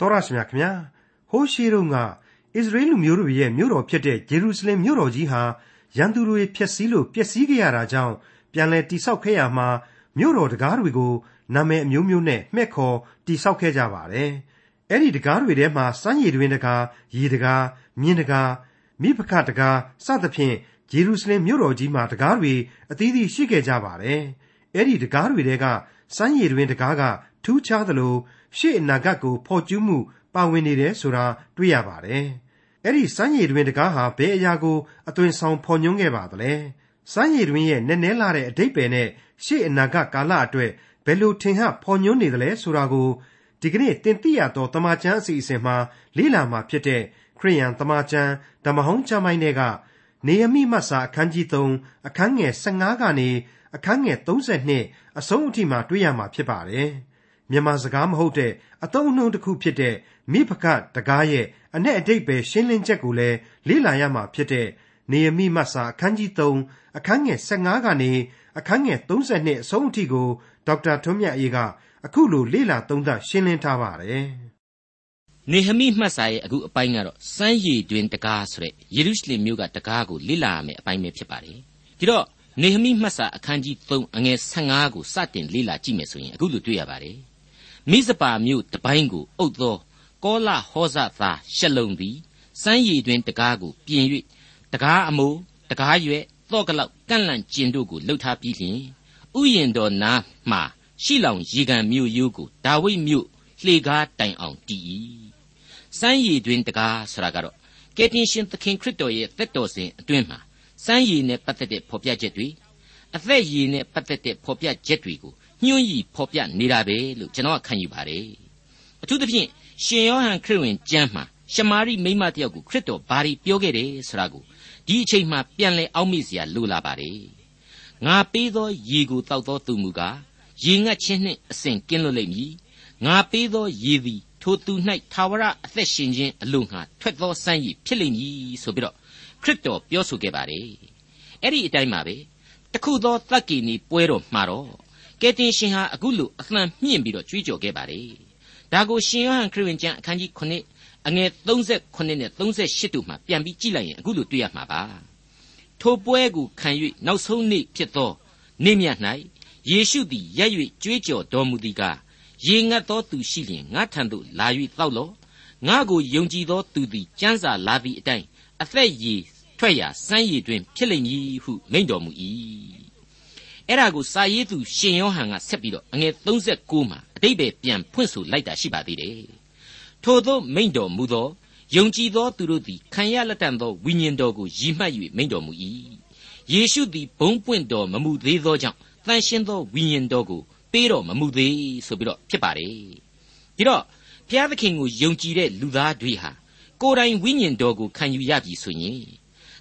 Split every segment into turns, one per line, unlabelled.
တော်ရရှိမြခင်ဗျာဟိုးရှိတုန်းကဣသရေလလူမျိုးတို့ရဲ့မြို့တော်ဖြစ်တဲ့ဂျေရုရှလင်မြို့တော်ကြီးဟာရန်သူတွေဖျက်ဆီးလို့ပျက်စီးခဲ့ရတာကြောင့်ပြန်လည်တိဆောက်ခဲ့ရမှာမြို့တော်တကားတွေကိုနာမည်အမျိုးမျိုးနဲ့မှဲ့ခေါ်တိဆောက်ခဲ့ကြပါတယ်အဲ့ဒီတကားတွေထဲမှာစမ်းရည်တွင်တကားရေတကားမြင်းတကားမိဖခတကားစသဖြင့်ဂျေရုရှလင်မြို့တော်ကြီးမှာတကားတွေအသီးသီးရှိခဲ့ကြပါတယ်အဲ့ဒီတကားတွေထဲက စမ်းရည်တွင်တကားကထူးခြားသလိုရှေ့အနာဂတ်ကိုဖော်ကျူးမှု ပါဝင်နေတယ်ဆိုတာတွေ့ရပါတယ်။အဲ့ဒီစမ်းရည်တွင်တကားဟာဘယ်အရာကိုအသွင်ဆောင်ဖော်ညွှန်းခဲ့ပါသလဲ။စမ်းရည်တွင်ရဲ့နည်းနည်းလာတဲ့အတိတ်ပဲနဲ့ရှေ့အနာဂတ်ကာလအတွက်ဘယ်လိုထင်ဟပ်ဖော်ညွှန်းနေသလဲဆိုတာကိုဒီကနေ့တင်ပြရတော့တမချန်းအစီအစဉ်မှာလေ့လာမှာဖြစ်တဲ့ခရိယန်တမချန်းဓမ္မဟောင်းကျမ်းပိုင်းတွေက နေယမိမတ်စာအခန်းကြီး3အခန်းငယ်15ကနေအခန်းငယ်32အဆုံးအထိမှာတွေ့ရမှာဖြစ်ပါတယ်။မြန်မာစကားမဟုတ်တဲ့အသုံးအနှုန်းတစ်ခုဖြစ်တဲ့မိဖကတကားရဲ့အ내အတိတ်ပဲရှင်းလင်းချက်ကိုလည်းလေ့လာရမှာဖြစ်တဲ့နေယမိမတ်စာအခန်းကြီး3အခန်းငယ်15ကနေအခန်းငယ်32အဆုံးအထိကိုဒေါက်တာထွန်းမြတ်အေးကအခုလိုလေ့လာသုံးသပ်ရှင်းလင်းထားပါတယ်။
နေဟမိမှတ်စာရဲ့အခုအပိုင်းကတော့စမ်းရည်တွင်တကားဆိုတဲ့ယေရုရှလင်မြို့ကတကားကိုလေ့လာရမယ့်အပိုင်းပဲဖြစ်ပါတယ်။ဒီတော့နေဟမိမှတ်စာအခန်းကြီး3အငယ်15ကိုစတင်လေ့လာကြည့်မယ်ဆိုရင်အခုလိုတွေ့ရပါတယ်။မိစပါမြို့တပိုင်းကိုအုပ်သောကောလဟောဇသားရှလုံသည်စမ်းရည်တွင်တကားကိုပြင်၍တကားအမိုးတကားရွက်သော့ကလောက်ကန့်လန့်ကျင်တို့ကိုလှုပ်ထားပြီးလျှင်ဥယျင်တော်နားမှရှိလောင်ရေကန်မြို့ရိုးကိုဒါဝိဒ်မြို့ လှေကားတိုင်အောင်တည်၏စမ်းရည်တွင်တကားဆိုတာကတော့ကယ်တင်ရှင်သခင်ခရစ်တော်ရဲ့သက်တော်စဉ်အတွင်းမှာစမ်းရည်နဲ့ပတ်သက်တဲ့ဖော်ပြချက်တွေအသက်ရည်နဲ့ပတ်သက်တဲ့ဖော်ပြချက်တွေကိုညှို့ရီဖော်ပြနေတာပဲလို့ကျွန်တော်ခံယူပါတယ်အထူးသဖြင့်ရှင်ယောဟန်ခရစ်ဝင်ကျမ်းမှာရှမာရိမိမတယောက်ကိုခရစ်တော်ဘာတွေပြောခဲ့တယ်ဆိုတာကိုဒီအချိန်မှပြန်လည်အောက်မေ့စရာလိုလာပါတယ်ငါပေးသောရေကိုတောက်သောသူမူကားရေငတ်ခြင်းနှင့်အစဉ်ကင်းလွတ်လိမ့်မည် ငါပေးသောရေသည်ထိုသူ၌သာဝရအသက်ရှင်ခြင်းအလို့ငါထွက်သောစမ်းရည်ဖြစ်လိမ့်မည်ဆိုပြီးတော့ခရစ်တော်ပြောဆိုခဲ့ပါတယ်အဲ့ဒီအတိုင်းပါပဲတခုသောတက္ကီနီပွဲတော်မှာတော့ကယ်တင်ရှင်ဟာအခုလိုအသံမြင့်ပြီးတော့ကြွေးကြော်ခဲ့ပါတယ်။ဒါကိုရှင်ယောဟန်ခရစ်ဝင်ကျမ်းအခန်းကြီး9အငယ်38နဲ့38တို့မှာပြန်ပြီးကြည့်လိုက်ရင်အခုလိုတွေ့ရမှာပါ။ထိုပွဲကိုခံ၍နောက်ဆုံးနေ့ဖြစ်သောနေ့မြတ်၌ယေရှုသည်ရက်၍ကြွေးကြော်တော်မူသည်ကား ရေငတ်သောသူရှိလျင်ငါထံသို့လာ၍တောက်လော့ငါကိုယုံကြည်သောသူသည်ကျမ်းစာလာသည့်အတိုင်းအသက်ရည်ထွက်ရာစမ်းရည်တွင်ဖြစ်လိမ့်မည်ဟုမိန့်တော်မူ၏အဲ့ဒါကိုစာရေးသူရှင်ယောဟန်ကဆက်ပြီးတော့အငယ်39မှာအတိတ်ပဲပြန်ဖွင့်ဆိုလိုက်တာရှိပါသေးတယ်ထို့သောမိန့်တော်မူသောယုံကြည်သောသူတို့သည်ခံရလက်တန်သောဝိညာဉ်တော်ကိုရည်မှတ်၍မိန့်တော်မူ၏ယေရှုသည်ဘုံပွင့်တော်မမူသေးသောကြောင့်တန်ရှင်းသောဝိညာဉ်တော်ကို ပေးတော်မမူသေးဆိုပြီးတော့ဖြစ်ပါတယ်ဒီတော့ဘုရားသခင်ကိုယုံကြည်တဲ့လူသားတွေဟာကိုယ်တိုင်ဝိညာဉ်တော်ကိုခံယူရပြီဆိုရင်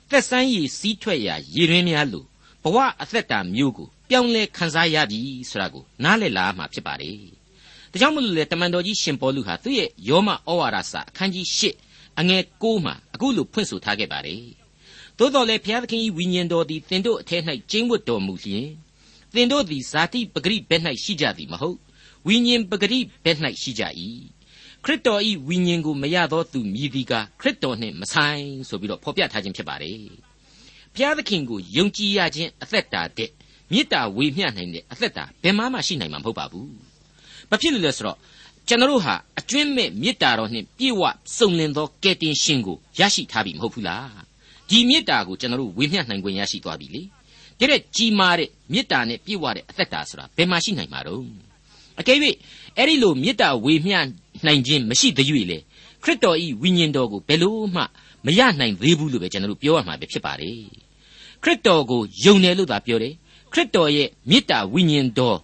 သက်ဆိုင်ရည်စီးထွက်ရာရည်ရင်းများလို့ဘဝအသက်တာမျိုးကိုပြောင်းလဲခံစားရပြီဆိုတာကိုနားလည်လာမှာဖြစ်ပါတယ်။ဒါကြောင့်မလို့လေတမန်တော်ကြီးရှင်ပေါလုဟာသူ့ရဲ့ယောမဩဝါဒစာအခန်းကြီး၈အငယ်၉မှာအခုလိုဖွင့်ဆိုထားခဲ့ပါတယ်။သို့တော်လည်းဘုရားသခင်၏ဝိညာဉ်တော်သည်သင်တို့အထက်၌ကျင်းဝတ်တော်မူလျင် သင်တို့သည်ဇာတိပဂရိဘက်၌ရှိကြသည်မဟုတ်ဝိညာဉ်ပဂရိဘက်၌ရှိကြ၏ခရစ်တော်၏ဝိညာဉ်ကိုမရသောသူမြည်သည်ကခရစ်တော်နှင့်မဆိုင်ဆိုပြီးတော့ဖော်ပြထားခြင်းဖြစ်ပါတယ်။ဘုရားသခင်ကိုယုံကြည်ရခြင်းအသက်တာတဲ့မေတ္တာဝေမျှနိုင်တဲ့အသက်တာဘယ်မှမှရှိနိုင်မှာမဟုတ်ပါဘူး။ဘာဖြစ်လို့လဲဆိုတော့ကျွန်တော်တို့ဟာအကျွင့်မဲ့မေတ္တာတော်နှင့်ပြည့်ဝစုံလင်သောကယ်တင်ရှင်ကိုရရှိထားပြီမဟုတ်ဘူးလား။ဒီမေတ္တာကိုကျွန်တော်တို့ဝေမျှနိုင်ခွင့်ရရှိသွားပြီလေ။ တဲ့ကြီးမားတဲ့မေတ္တာနဲ့ပြည့်ဝတဲ့အသက်တာဆိုတာဘယ်မှရှိနိုင်မှာတော့။အကယ်၍အဲ့ဒီလိုမေတ္တာဝေမျှနိုင်ခြင်းမရှိသေး၍လေခရစ်တော်ဤဝိညာဉ်တော်ကိုဘယ်လို့မှမရနိုင်သေးဘူးလို့ပဲကျွန်တော်တို့ပြောရမှာပဲဖြစ်ပါတယ်။ခရစ်တော်ကိုယုံတယ်လို့သာပြောတယ်ခရစ်တော်ရဲ့မေတ္တာဝိညာဉ်တော်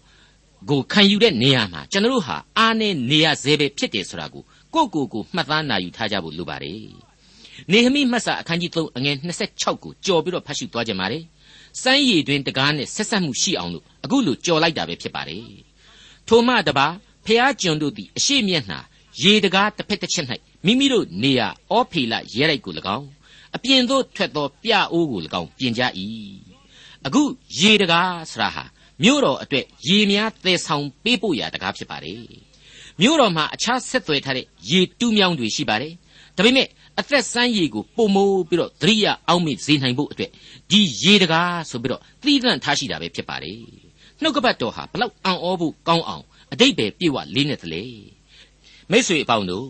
ကိုခံယူတဲ့နေရာမှာကျွန်တော်တို့ဟာအားနဲ့နေရစေပဲဖြစ်တယ်ဆိုတာကိုကိုယ့်ကိုယ်ကိုမှတ်သားနာယူထားကြဖို့လိုပါတယ်။နေဟမိမှတ်စာအခန်းကြီး3အငယ်26ကိုကြော်ပြီးတော့ဖတ်ရှုသွားကြပါမယ်။ စမ်းရည်တွင်တကားနဲ့ဆက်ဆက်မှုရှိအောင်လို့အခုလိုကြော်လိုက်တာပဲဖြစ်ပါတယ်။ထိုမှတပါဖျားကျွန်တို့သည်အရှိမျက်နှာရေတကားတစ်ဖက်တစ်ချက်၌မိမိတို့နေရာအောဖေလရဲလိုက်ကို၎င်းအပြင်သို့ထွက်သောပြအိုးကို၎င်းပြင်ကြ၏အခုရေတကားဆရာဟာမြို့တော်အတွက်ရေများသယ်ဆောင်ပေးဖို့ရာတကားဖြစ်ပါတယ်မြို့တော်မှာအခြားဆက်သွယ်ထားတဲ့ရေတူးမြောင်းတွေရှိပါတယ်ဒါပေမဲ့အသက်ဆန်းရည်ကိုပုံမိုးပြီးတော့သတိရအောင်မေ့စေနိုင်ဖို့အတွက် ဒီရေတကားဆိုပြီးတော့သီးသန့်ထားရှိတာပဲဖြစ်ပါတယ်နှုတ်ကပတ်တော်ဟာဘလောက်အံ့ဩဖို့ကောင်းအောင်အတိတ်ပဲပြေဝလေးနေသလဲမိတ်ဆွေအပေါင်းတို့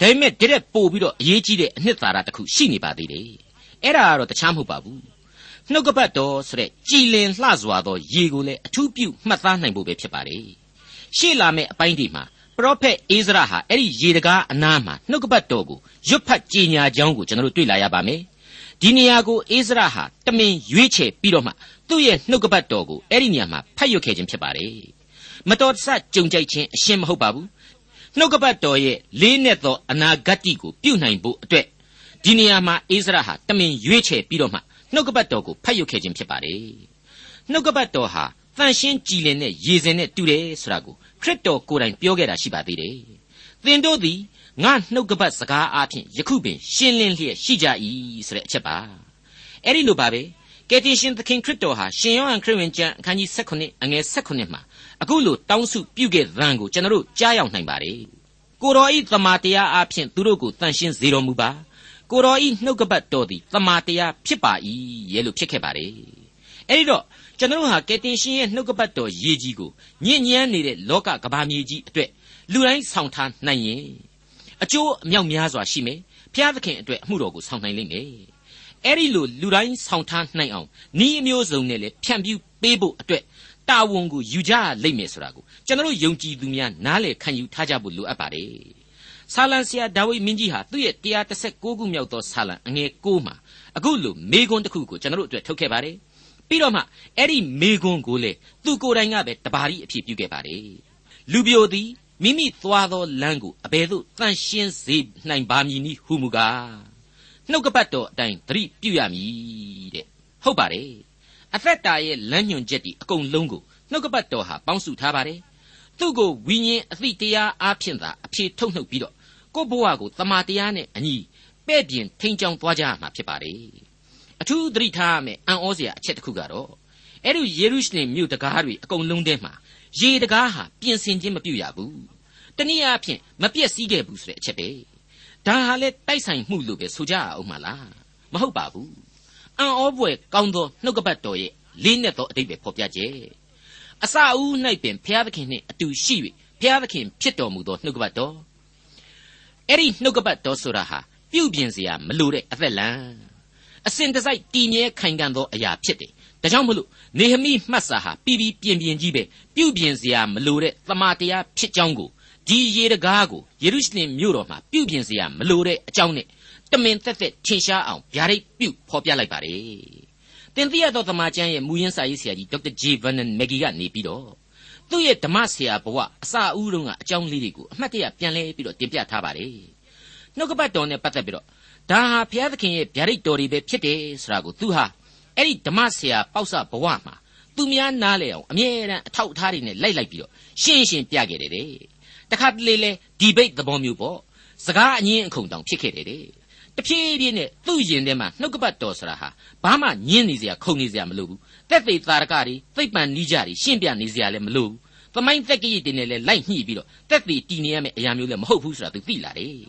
ဒါပေမဲ့တရက်ပို့ပြီးတော့အရေးကြီးတဲ့အနှစ်သာရတစ်ခုရှိနေပါသေးတယ်အဲ့ဒါကတော့တခြားမဟုတ်ပါဘူးနှုတ်ကပတ်တော်ဆိုတဲ့ကြည်လင်လှစွာသောရေကိုလည်းအထူးပြုမှတ်သားနိုင်ဖို့ပဲဖြစ်ပါတယ်ရှေ့လာမယ့်အပိုင်းဒီမှာပရောဖက်အိဇရာဟာအဲ့ဒီရေတကားအနားမှာနှုတ်ကပတ်တော်ကိုရွတ်ဖတ်ကြေညာကြောင်းကိုကျွန်တော်တို့တွေ့လာရပါမယ် ဒီနေရာကိုအိဇရာဟာတမင်ရွေးချယ်ပြီးတော့မှသူ့ရဲ့နှုတ်ကပတ်တော်ကိုအဲ့ဒီနေရာမှာဖတ်ရွတ်ခဲ့ခြင်းဖြစ်ပါတယ်မတော်တဆကြုံကြိုက်ခြင်းအရှင်းမဟုတ်ပါဘူးနှုတ်ကပတ်တော်ရဲ့လေးနဲ့သောအနာဂတ်ကိုပြုနိုင်ဖို့အတွက်ဒီနေရာမှာအိဇရာဟာတမင်ရွေးချယ်ပြီးတော့မှနှုတ်ကပတ်တော်ကိုဖတ်ရွတ်ခဲ့ခြင်းဖြစ်ပါတယ်နှုတ်ကပတ်တော်ဟာတန်ရှင်းကြည်လင်တဲ့ရေစင်နဲ့တူတယ်ဆိုတာကိုခရစ်တော်ကိုယ်တိုင်ပြောခဲ့တာရှိပါသေးတယ်သင်တို့သည် ငါနှုတ်ကပတ်စကားအားဖြင့်ယခုပင်ရှင်းလင်းလျက်ရှိကြ၏ဆိုတဲ့အချက်ပါအဲ့ဒီလိုပါပဲကယ်တင်ရှင်သခင်ခရစ်တော်ဟာရှင်ယောဟန်ခရစ်ဝင်ကျမ်းအခန်းကြီး16အငယ်16မှာအခုလိုတောင်းစုပြုခဲ့သံကိုကျွန်တော်တို့ကြားရောက်နိုင်ပါတယ်ကိုတော်ဤသမာတရားအားဖြင့်သူတို့ကိုတန်ရှင်းစေတော်မူပါကိုတော်ဤနှုတ်ကပတ်တော်သည်သမာတရားဖြစ်ပါ၏ရဲ့လို့ဖြစ်ခဲ့ပါတယ်အဲ့ဒီတော့ကျွန်တော်ဟာကယ်တင်ရှင်ရဲ့နှုတ်ကပတ်တော်ရည်ကြီးကိုညဉ့်ညမ်းနေတဲ့လောကကဘာမြေကြီးအတွက်လူတိုင်းဆောင်ထားနိုင်ရင် အကျိုးအမြောက်များစွာရှိမယ်ဖျားသခင်အတွက်အမှုတော်ကိုဆောင်နိုင်လိမ့်မယ်အဲ့ဒီလိုလူတိုင်းဆောင်ထားနိုင်အောင်ဤအမျိုးစုံနဲ့လေဖြန့်ပြူပေးဖို့အတွက်တာဝန်ကိုယူကြလိမ့်မယ်ဆိုတာကိုကျွန်တော်ယုံကြည်သူများနားလည်ခံယူထားကြဖို့လိုအပ်ပါတယ်ဆာလံဆရာဒါဝိမင်းကြီးဟာသူ့ရဲ့136ခုမြောက်သောဆာလံအငယ်9မှာအခုလိုမေခွန်းတစ်ခုကိုကျွန်တော်တို့အတွက်ထုတ်ခဲ့ပါတယ်ပြီးတော့မှအဲ့ဒီမေခွန်းကိုလေသူကိုယ်တိုင်ကပဲတပါးရီအဖြစ်ပြုခဲ့ပါတယ်လူပြိုသည် မိမိသွားသောလမ်းကိုအဘယ်သို့တန်ရှင်းစေနိုင်ပါမည်နည်းဟုမူကားနှုတ်ကပတ်တော်အတိုင်းသတိပြုရမည်တဲ့ဟုတ်ပါတယ်အသက်တာရဲ့လမ်းညွန်ချက်ဒီအကုန်လုံးကိုနှုတ်ကပတ်တော်ဟာပေါင်းစုထားပါတယ်သူ့ကိုဝိညာဉ်အသိတရားအားဖြင့်သာအဖြေထုတ်နှုတ်ပြီးတော့ကိုယ့်ဘဝကိုတမာတရားနဲ့အညီပဲ့ပြင်ထိန်ချောင်းသွားကြရမှာဖြစ်ပါတယ်အထူးသတိထားရမယ်အံ့ဩစရာအချက်တစ်ခုကတော့အဲ့ဒီယေရုရှလင်မြို့တကားတွေအကုန်လုံးထဲမှာ ရေတကားဟာပြင်ဆင်ခြင်းမပြုရဘူးတနည်းအားဖြင့်မပြည့်စည်ခဲ့ဘူးဆိုတဲ့အချက်ပဲဒါဟာလေတိုက်ဆိုင်မှုလို့ပဲဆိုကြအောင်မလားမဟုတ်ပါဘူးအံ့ဩဖွယ်ကောင်းသောနှုတ်ကပတ်တော်ရဲ့လေးနက်သောအတိတ်ပဲဖော်ပြကြအစအဦး၌ပင်ဘုရားသခင်နှင့်အတူရှိ၍ဘုရားသခင်ဖြစ်တော်မူသောနှုတ်ကပတ်တော်အဲ့ဒီနှုတ်ကပတ်တော်ဆိုတာဟာပြုပြင်စရာမလိုတဲ့အသက်လံအစဉ်တစိုက်တည်မြဲခိုင်ခံ့သောအရာဖြစ်တယ် ။ဒါကြောင့်မို့လို့နေဟမိမှတ်စာဟာပြည်ပြည်ပြင်းပြင်းကြီးပဲပြုပြင်စရာမလိုတဲ့တမာတရားဖြစ်ကြောင်းကိုဒီရေတကားကိုယေရုရှလင်မြို့တော်မှာပြုပြင်စရာမလိုတဲ့အကြောင်းနဲ့တမင်သက်သက်ထင်ရှားအောင်ဗျာဒိတ်ပြုဖော်ပြလိုက်ပါတယ်။တင်ပြရသောတမန်ကျမ်းရဲ့မူရင်းစာရေးဆရာကြီးဒေါက်တာဂျေဗန်နန်မက်ဂီကနေပြီးတော့သူ့ရဲ့ဓမ္မဆရာဘဝအစအဦးတုန်းကအကြောင်းလေးတွေကိုအမှတ်တရပြန်လဲပြီးတော့တင်ပြထားပါတယ်။နှုတ်ကပတ်တော်နဲ့ပတ်သက်ပြီးတော့ဒါဟာဘုရားသခင်ရဲ့ဗျာဒိတ်တော်တွေပဲဖြစ်တယ်ဆိုတာကိုသူဟာ အဲ့ဒီဓမ္မဆရာပေါ့ဆဘဝမှာသူများနားလေအောင်အမြဲတမ်းအထောက်အထားတွေနဲ့လိုက်လိုက်ပြီးတော့ရှင်းရှင်းပြခဲ့တယ်တဲ့တခါတလေလေဒီဘိတ်သဘောမျိုးပေါ့စကားအငင်းအခုန်တောင်ဖြစ်ခဲ့တယ်တဲ့တဖြည်းဖြည်းနဲ့သူ့ရင်ထဲမှာနှုတ်ကပတ်တော်ဆိုတာဟာဘာမှညင်းနေစရာခုန်နေစရာမလိုဘူးတက်သေးသာရကတွေသိပ်ပန်နီးကြတွေရှင်းပြနေစရာလည်းမလိုဘူးသမိုင်းသက်ကြီးတွေနဲ့လည်းလိုက်ညှိပြီးတော့တက်သေးတည်နေရမယ့်အရာမျိုးလည်းမဟုတ်ဘူးဆိုတာသူသိလာတယ်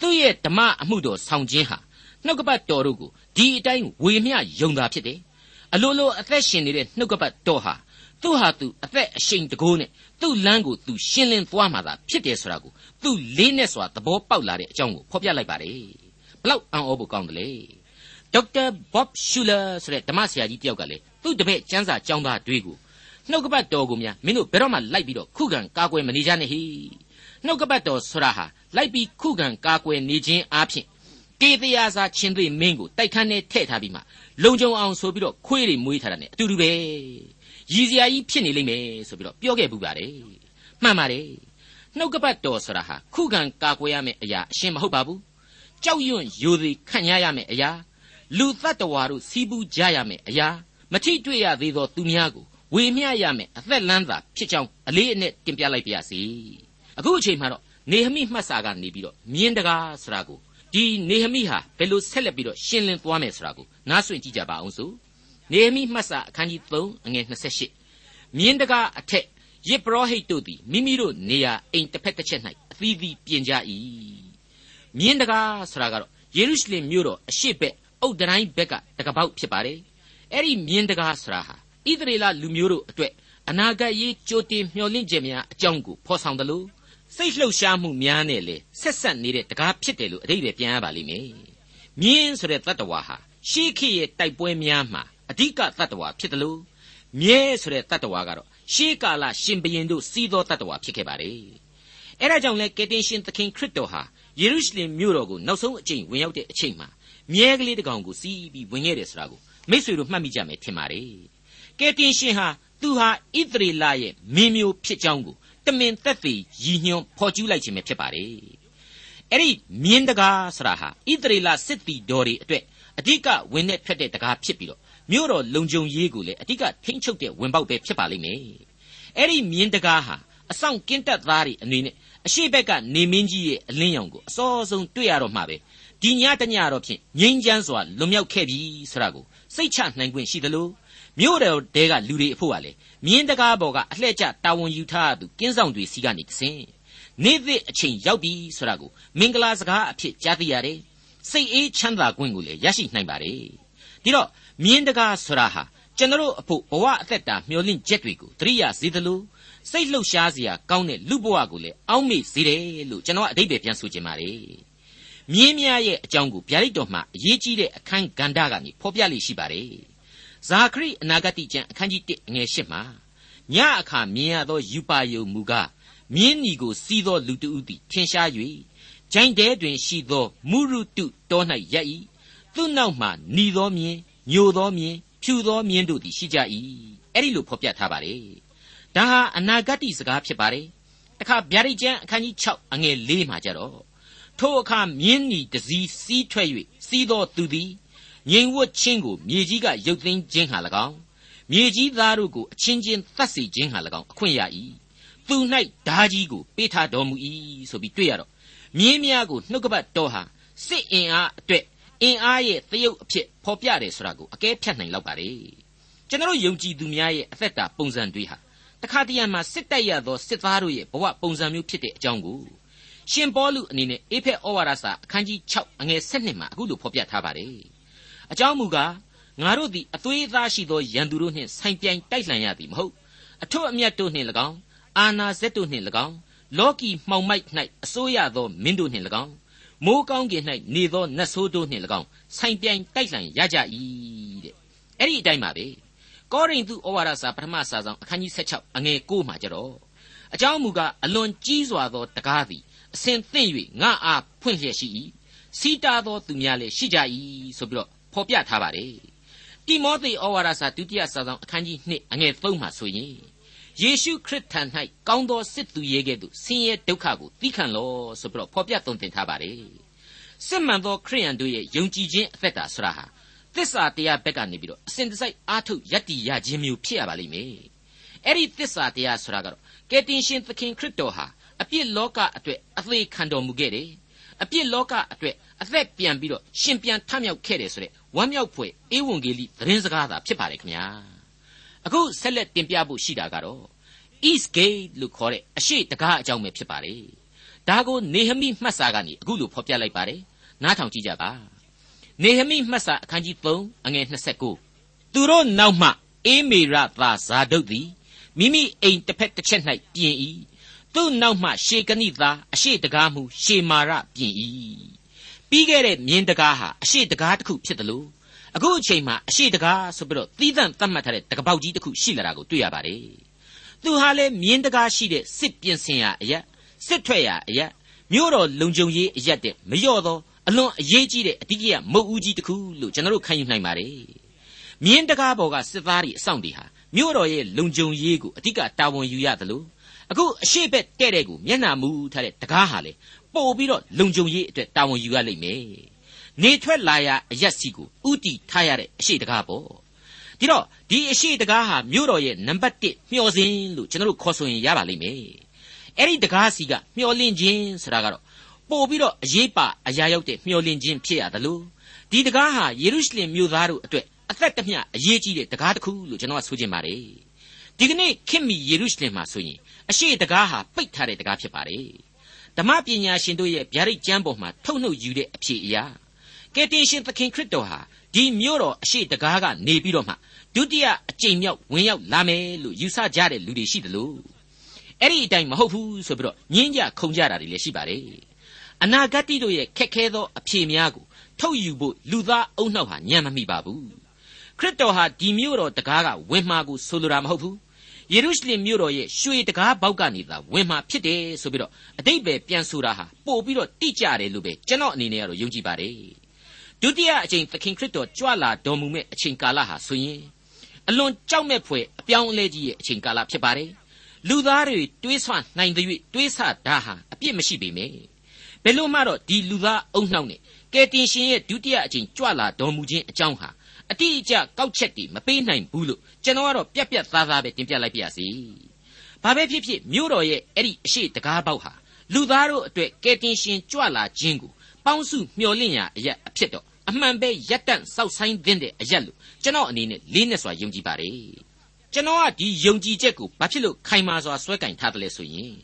သူ့ရဲ့ဓမ္မအမှုတော်ဆောင်ခြင်းဟာ နှုတ်ကပတ်တော်တို့ကိုဒီအတိုင်းဝေမျှယုံတာဖြစ်တယ်အလိုလိုအသက်ရှင်နေတဲ့နှုတ်ကပတ်တော်ဟာသူ့ဟာသူအသက်အရှိန်တကိုးနဲ့သူ့လမ်းကိုသူရှင်းလင်းသွားမှာသာဖြစ်တယ်ဆိုတာကိုသူလေးနဲ့စွာသဘောပေါက်လာတဲ့အကြောင်းကိုဖော်ပြလိုက်ပါတယ်ဘလောက်အံ့ဩဖို့ကောင်းတယ်လေဒေါက်တာဘော့ရှူလာဆိုတဲ့ဓမ္မဆရာကြီးတယောက်ကလေသူ့တပည့်ကျမ်းစာကျောင်းသားတွေကိုနှုတ်ကပတ်တော်ကိုများမင်းတို့ဘယ်တော့မှလိုက်ပြီးတော့ခုခံကာကွယ်မနေကြနဲ့ဟိနှုတ်ကပတ်တော်ဆိုတာဟာလိုက်ပြီးခုခံကာကွယ်နေခြင်းအပြင် ကေတရားစာချင်းသွေးမင်းကိုတိုက်ခန်းနဲ့ထည့်ထားပြီးမှလုံခြုံအောင်ဆိုပြီးတော့ခွေးတွေမွေးထားတာ ਨੇ အတူတူပဲရည်စရာကြီးဖြစ်နေလိမ့်မယ်ဆိုပြီးတော့ပြောခဲ့ပူပါတယ်မှန်ပါတယ်နှုတ်ကပတ်တော်ဆိုတာဟာခုခံကာကွယ်ရမယ့်အရာအရှင်းမဟုတ်ပါဘူးကြောက်ရွံ့ယိုသည်ခံရရမယ့်အရာလူသတ္တဝါတို့စီးပူးကြရမယ့်အရာမထိတွေ့ရသေးသောသူများကိုဝေမျှရမယ်အသက်လန်းသာဖြစ်ကြောင်းအလေးအနက်တင်ပြလိုက်ပါရစေအခုအချိန်မှာတော့နေဟမိမှတ်စာကနေပြီးတော့မြင်းတကားဆိုတာကို ဒီနေဟမိဟာဘယ်လိုဆက်လက်ပြီးတော့ရှင်းလင်းသွားမယ်ဆိုတာကိုနားဆွင့်ကြည့်ကြပါအောင်စို့နေဟမိမှတ်စာအခန်းကြီး3အငယ်28မြင်းတကားအထက်ယေဘရဟိတ်တို့သည်မိမိတို့နေရာအိမ်တစ်ဖက်တစ်ချက်၌အသီးသီးပြင်ကြ၏မြင်းတကားဆိုတာကတော့ယေရုရှလင်မြို့တော်အရှိဘက်အုတ်တိုင်းဘက်ကတကပေါက်ဖြစ်ပါတယ်အဲ့ဒီမြင်းတကားဆိုတာဟာဣသရေလလူမျိုးတို့အတွက်အနာဂတ်ရေးကြိုတင်မျှော်လင့်ခြင်းများအကြောင်းကိုဖော်ဆောင်တယ်လို့ စိတ်လှုပ်ရှားမှုများနဲ့လေဆက်ဆက်နေတဲ့တကားဖြစ်တယ်လို့အတိတ်ပဲပြန်ရပါလိမ့်မယ်မြင်းဆိုတဲ့တတ္တဝါဟာရှေးခေတ်ရဲ့တိုက်ပွဲများမှာအဓိကတတ္တဝါဖြစ်တယ်လို့မြဲဆိုတဲ့တတ္တဝါကတော့ရှေးကာလရှင်ဘရင်တို့စီးသောတတ္တဝါဖြစ်ခဲ့ပါတယ်အဲဒါကြောင့်လဲကယ်တင်ရှင်သခင်ခရစ်တော်ဟာယေရုရှလင်မြို့တော်ကိုနောက်ဆုံးအကြိမ်ဝင်ရောက်တဲ့အချိန်မှာမြဲကလေးတစ်ကောင်ကိုစီးပြီးဝင်ခဲ့တယ်ဆိုတာကိုမိษွေတို့မှတ်မိကြမယ်ထင်ပါတယ်ကယ်တင်ရှင်ဟာသူဟာဣသရေလရဲ့မင်းမျိုးဖြစ်ကြောင်းကို တမင်သက်သေရည်ညွှန်းဖော်ကျူးလိုက်ခြင်းပဲဖြစ်ပါတယ်အဲ့ဒီမြင်းတကားဆရာဟာဣသရေလစစ်တီတော်တွေအတွက်အဓိကဝင်နဲ့ဖက်တဲ့တကားဖြစ်ပြီးတော့မြို့တော်လုံခြုံရေးကိုလည်းအဓိကထိမ့်ချုပ်တဲ့ဝင်ပေါက်ပဲဖြစ်ပါလိမ့်မယ်အဲ့ဒီမြင်းတကားဟာအဆောင်ကင်းတက်သားတွေအနေနဲ့အရှိဘက်ကနေမင်းကြီးရဲ့အလင်းရောင်ကိုအစောဆုံးတွေ့ရတော့မှပဲဒီညတညတော့ဖြင့်ငိမ့်ချမ်းစွာလွန်မြောက်ခဲ့ပြီဆိုတာကိုစိတ်ချနိုင်ခွင့်ရှိသလို မြို့တော်တဲကလူတွေအဖို့ကလေမြင်းတကားပေါ်ကအလှည့်ကျတာဝန်ယူထားသူကင်းဆောင်တွေစီကနေတဆင်နေ့သည့်အချိန်ရောက်ပြီဆိုတာကိုမင်္ဂလာစကားအဖြစ်ကြားသိရတယ်စိတ်အေးချမ်းသာခွင့်ကိုလည်းရရှိနိုင်ပါတယ်ဒီတော့မြင်းတကားဆိုတာဟာကျွန်တော်အဖို့ဘဝအသက်တာမျှော်လင့်ချက်တွေကိုတရိယာစေသလိုစိတ်လှုပ်ရှားစရာကောင်းတဲ့လူဘဝကိုလည်းအောက်မေ့စေတယ်လို့ကျွန်တော်အတိတ်ပဲပြန်ဆိုချင်ပါတယ်မြင်းများရဲ့အကြောင်းကိုဗျာဒိတ်တော်မှာအရေးကြီးတဲ့အခန်းကဏ္ဍကနေဖော်ပြလိရှိပါတယ် ဇာခရိအနာဂတိကျမ်းအခန်းကြီး1အငယ်8မှာညအခါမြင်ရသောယူပါယုံမူကားမြင်းညီကိုစီးသောလူတဦးသည်ထင်ရှား၍ဂျိုင်းတဲတွင်ရှိသောမုရုတုတော၌ရပ်၏သူ့နောက်မှหนีသောမြင်းညိုသောမြင်းဖြူသောမြင်းတို့သည်ရှိကြ၏အဲ့ဒီလိုဖော်ပြထားပါတယ်ဒါဟာအနာဂတ်စကားဖြစ်ပါတယ်တခါဗျာဒိတ်ကျမ်းအခန်းကြီး6အငယ်4မှာကြတော့ထိုအခါမြင်းညီတစည်းစီးထွက်၍စီးသောသူသည် ငြိမ်ဝတ်ခြင်းကိုမြေကြီးကရုပ်သိမ်းခြင်းဟာ၎င်းမြေကြီးသားတို့ကိုအချင်းချင်းသတ်စေခြင်းဟာ၎င်းအခွင့်ရ၏သူ၌ဓာကြီးကိုပေးထားတော်မူ၏ဆိုပြီးတွေ့ရတော့မြင်းများကိုနှုတ်ကပတ်တော်ဟာစစ်အင်အားအတွက်အင်အားရဲ့သရုပ်အဖြစ်ဖော်ပြတယ်ဆိုတာကိုအကဲဖြတ်နိုင်လောက်ပါလေကျွန်တော်ယုံကြည်သူများရဲ့အသက်တာပုံစံတွေဟာတခါတရံမှာစစ်တိုက်ရသောစစ်သားတို့ရဲ့ဘဝပုံစံမျိုးဖြစ်တဲ့အကြောင်းကိုရှင်ပေါလုအနေနဲ့အေဖက်ဩဝါဒစာအခန်းကြီး6အငယ်7မှာအခုလိုဖော်ပြထားပါတယ် အကြောင်းမူကားငါတို့သည်အသွေးအသားရှိသောရန်သူတို့နှင့်ဆိုင်ပြိုင်တိုက်လှန်ရသည်မဟုတ်အထွတ်အမြတ်တို့နှင့်၎င်းအာနာဇက်တို့နှင့်၎င်းလောကီမှောင်မိုက်၌အစိုးရသောမင်းတို့နှင့်၎င်းမိုးကောင်းကင်၌နေသောနတ်ဆိုးတို့နှင့်၎င်းဆိုင်ပြိုင်တိုက်လှန်ရကြ၏တဲ့အဲ့ဒီအတိုင်းပါပဲကောရိန္သုဩဝါဒစာပထမစာဆောင်အခန်းကြီး16အငယ်9မှာကြတော့အကြောင်းမူကားအလွန်ကြီးစွာသောတကားသည်အစဉ်သင့်၍ငါအားဖွင့်လျက်ရှိ၏စီတာသောသူများလည်းရှိကြ၏ဆိုပြီးတော့ ဖော်ပြထားပါတယ်တိမောသေဩဝါဒစာဒုတိယစာဆောင်အခန်းကြီး2အငယ်3မှာဆိုရင်ယေရှုခရစ်ထံ၌ကောင်းသောစစ်သူရဲကဲ့သို့ဆင်းရဲဒုက္ခကိုသိခံလောဆိုပြီးတော့ဖော်ပြသုံးသင်ထားပါတယ်စစ်မှန်သောခရိယန်တို့ရဲ့ယုံကြည်ခြင်းအသက်တာဆိုတာဟာသစ္စာတရားဘက်ကနေပြီးတော့အစဉ်တစိုက်အားထုတ်ယက်တီရခြင်းမျိုးဖြစ်ရပါလိမ့်မယ်အဲ့ဒီသစ္စာတရားဆိုတာကတော့ကယ်တင်ရှင်သခင်ခရစ်တော်ဟာအပြစ်လောကအတွက်အသေးခံတော်မူခဲ့တယ်အပြစ်လောကအတွက်အသက်ပြန်ပြီးတော့ရှင်ပြန်ထမြောက်ခဲ့တယ်ဆိုတဲ့ ဝမ်းမြောက်ဖွယ်ဧဝံဂေလိသတင်းစကားသာဖြစ်ပါတယ်ခင်ဗျာအခုဆက်လက်တင်ပြဖို့ရှိတာကတော့ East Gate လို့ခေါ်တဲ့အရှိတကားအကြောင်းပဲဖြစ်ပါတယ်ဒါကိုနေဟမိမှတ်စာကနေအခုလိုဖော်ပြလိုက်ပါတယ်နားထောင်ကြည့်ကြပါနေဟမိမှတ်စာအခန်းကြီး3အငယ်29သူတို့နောက်မှအေးမေရသာဇာဒုတ်သည်မိမိအိမ်တစ်ဖက်တစ်ချက်၌ပြင်၏သူ့နောက်မှရှေကနိသားအရှိတကားမှုရှေမာရပြင်၏ ပြီးခဲ့တဲ့မြင်းတကားဟာအရှိတကားတစ်ခုဖြစ်တယ်လို့အခုအချိန်မှာအရှိတကားဆိုပြီးတော့သီးသန့်သတ်မှတ်ထားတဲ့တကပေါက်ကြီးတစ်ခုရှိလာတာကိုတွေ့ရပါတယ်သူဟာလည်းမြင်းတကားရှိတဲ့စစ်ပြင်ဆင်ရာအရက်စစ်ထွက်ရာအရက်မြို့တော်လုံခြုံရေးအရက်တဲ့မလျော့သောအလွန်အရေးကြီးတဲ့အဓိကရမုတ်ဦးကြီးတစ်ခုလို့ကျွန်တော်တို့ခံယူနိုင်ပါတယ်မြင်းတကားပေါ်ကစစ်သားတွေအဆောင်တွေဟာမြို့တော်ရဲ့လုံခြုံရေးကိုအဓိကတာဝန်ယူရတယ်လို့အခုအရှိဘက်တဲ့တဲ့ကိုမျက်နှာမူထားတဲ့တကားဟာလေ ပို့ပြီးတော့လုံခြုံရေးအတွက်တာဝန်ယူရလိမ့်မယ်နေထွက်လာရအရက်စီကိုဥတီထားရတဲ့အရှိတကားပေါ့ဒီတော့ဒီအရှိတကားဟာမြို့တော်ရဲ့နံပါတ်1မျှော်စင်လို့ကျွန်တော်တို့ခေါ်ဆိုရင်ရပါလိမ့်မယ်အဲ့ဒီတကားစီကမျှော်လင့်ခြင်းဆိုတာကတော့ပို့ပြီးတော့အရေးပါအရာရောက်တဲ့မျှော်လင့်ခြင်းဖြစ်ရတယ်လို့ဒီတကားဟာယေရုရှလင်မြို့သားတို့အတွက်အသက်တမျှအရေးကြီးတဲ့တကားတစ်ခုလို့ကျွန်တော်ကဆိုချင်ပါတယ်ဒီကနေ့ခေတ်မီယေရုရှလင်မှာဆိုရင်အရှိတကားဟာပိတ်ထားတဲ့တကားဖြစ်ပါတယ် ဓမ္မပညာရှင်တို့ရဲ့ဗျာဒိတ်ကျမ်းပေါ်မှာထုတ်နှုတ်ယူတဲ့အဖြစ်အရာကယ်တင်ရှင်သခင်ခရစ်တော်ဟာဒီမြို့တော်အရှိတကားကနေပြီးတော့မှဒုတိယအကြိမ်မြောက်ဝင်ရောက်လာမယ်လို့ယူဆကြတဲ့လူတွေရှိတယ်လို့အဲ့ဒီအတိုင်းမဟုတ်ဘူးဆိုပြီးတော့ညင်းကြခုံကြတာတွေလည်းရှိပါတယ်အနာဂတ်တိတို့ရဲ့ခက်ခဲသောအဖြေများကိုထုတ်ယူဖို့လူသားအုံနှောက်ဟာညံမမိပါဘူးခရစ်တော်ဟာဒီမြို့တော်တကားကဝင်မှာကိုဆိုလိုတာမဟုတ်ဘူး ယေရုရှလင်မြို့တော်ရဲ့ရွှေတကားပေါက်ကနေသာဝင်မှာဖြစ်တယ်ဆိုပြီးတော့အတိတ်ပဲပြန်ဆိုတာဟာပို့ပြီးတော့တိကျတယ်လို့ပဲကျွန်တော်အနေနဲ့ကတော့ယုံကြည်ပါတယ်ဒုတိယအချိန်သခင်ခရစ်တော်ကြွလာတော်မူမဲ့အချိန်ကာလဟာဆိုရင်အလွန်ကြောက်မဲ့ဖွယ်အပြောင်းအလဲကြီးရဲ့အချိန်ကာလဖြစ်ပါတယ်လူသားတွေတွေးဆွနိုင်တဲ့၍တွေးဆတာဟာအပြစ်မရှိပေမယ့်ဘယ်လို့မှတော့ဒီလူသားအုံနှောက်နဲ့ကယ်တင်ရှင်ရဲ့ဒုတိယအချိန်ကြွလာတော်မူခြင်းအကြောင်းဟာ အတိအကျကောက်ချက်တွေမပေးနိုင်ဘူးလို့ကျွန်တော်ကတော့ပြက်ပြက်သားသားပဲတင်ပြလိုက်ပါရစေ။ဘာပဲဖြစ်ဖြစ်မြို့တော်ရဲ့အဲ့ဒီအရှိတကားပေါက်ဟာလူသားတို့အတွက်ကယ်တင်ရှင်ကြွလာခြင်းကိုပေါင်းစုမျှော်လင့်ရာအရက်အဖြစ်တော့အမှန်ပဲရက်တန့်စောက်ဆိုင်တဲ့အရက်လို့ကျွန်တော်အနေနဲ့လေးနဲ့စွာယုံကြည်ပါတယ်။ကျွန်တော်ကဒီယုံကြည်ချက်ကိုဘာဖြစ်လို့ခိုင်မာစွာဆွဲကင်ထားတယ်လဲဆိုရင်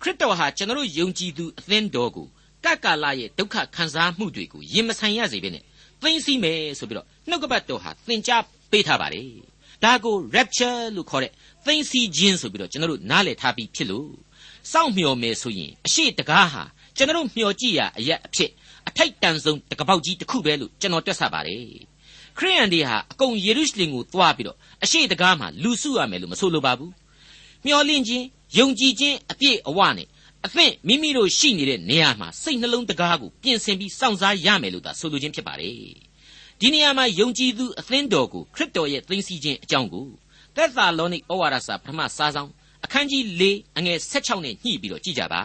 ခရစ်တော်ဟာကျွန်တော်ယုံကြည်သူအသင်းတော်ကိုကကာလရဲ့ဒုက္ခခံစားမှုတွေကိုရင်မဆိုင်ရစေဘဲနဲ့ သိသိမယ်ဆိုပြီးတော့နှုတ်ကပတ်တော်ဟာသင်ကြားပေးထားပါတယ်ဒါကို rapture လို့ခေါ်တဲ့သိသိခြင်းဆိုပြီးတော့ကျွန်တော်တို့နားလည်ထားပြီးဖြစ်လို့စောင့်မျှော်မယ်ဆိုရင်အရှိတကားဟာကျွန်တော်တို့မျှော်ကြည့်ရအရက်အဖြစ်အထိုက်တန်ဆုံးတကပောက်ကြီးတစ်ခုပဲလို့ကျွန်တော်တွက်ဆပါတယ်ခရိယန်တွေဟာအကုန်ယေရုရှလင်ကိုသွားပြီးတော့အရှိတကားမှာလူစုရမယ်လို့မဆိုလိုပါဘူးမျှော်လင့်ခြင်းယုံကြည်ခြင်းအပြည့်အဝနဲ့ အသင့်မိမိတို့ရှိနေတဲ့နေရာမှာစိတ်နှလုံးတကားကိုပြင်ဆင်ပြီးစောင့်စားရမယ်လို့သာဆိုလိုခြင်းဖြစ်ပါတယ်ဒီနေရာမှာယုံကြည်သူအသင်းတော်ကိုခရစ်တော်ရဲ့သိသိခြင်းအကြောင်းကိုသက်သာလောနိဩဝါဒစာပထမစာဆောင်အခန်းကြီး၄အငယ်16နဲ့ညှိပြီးတော့ကြည့်ကြပါ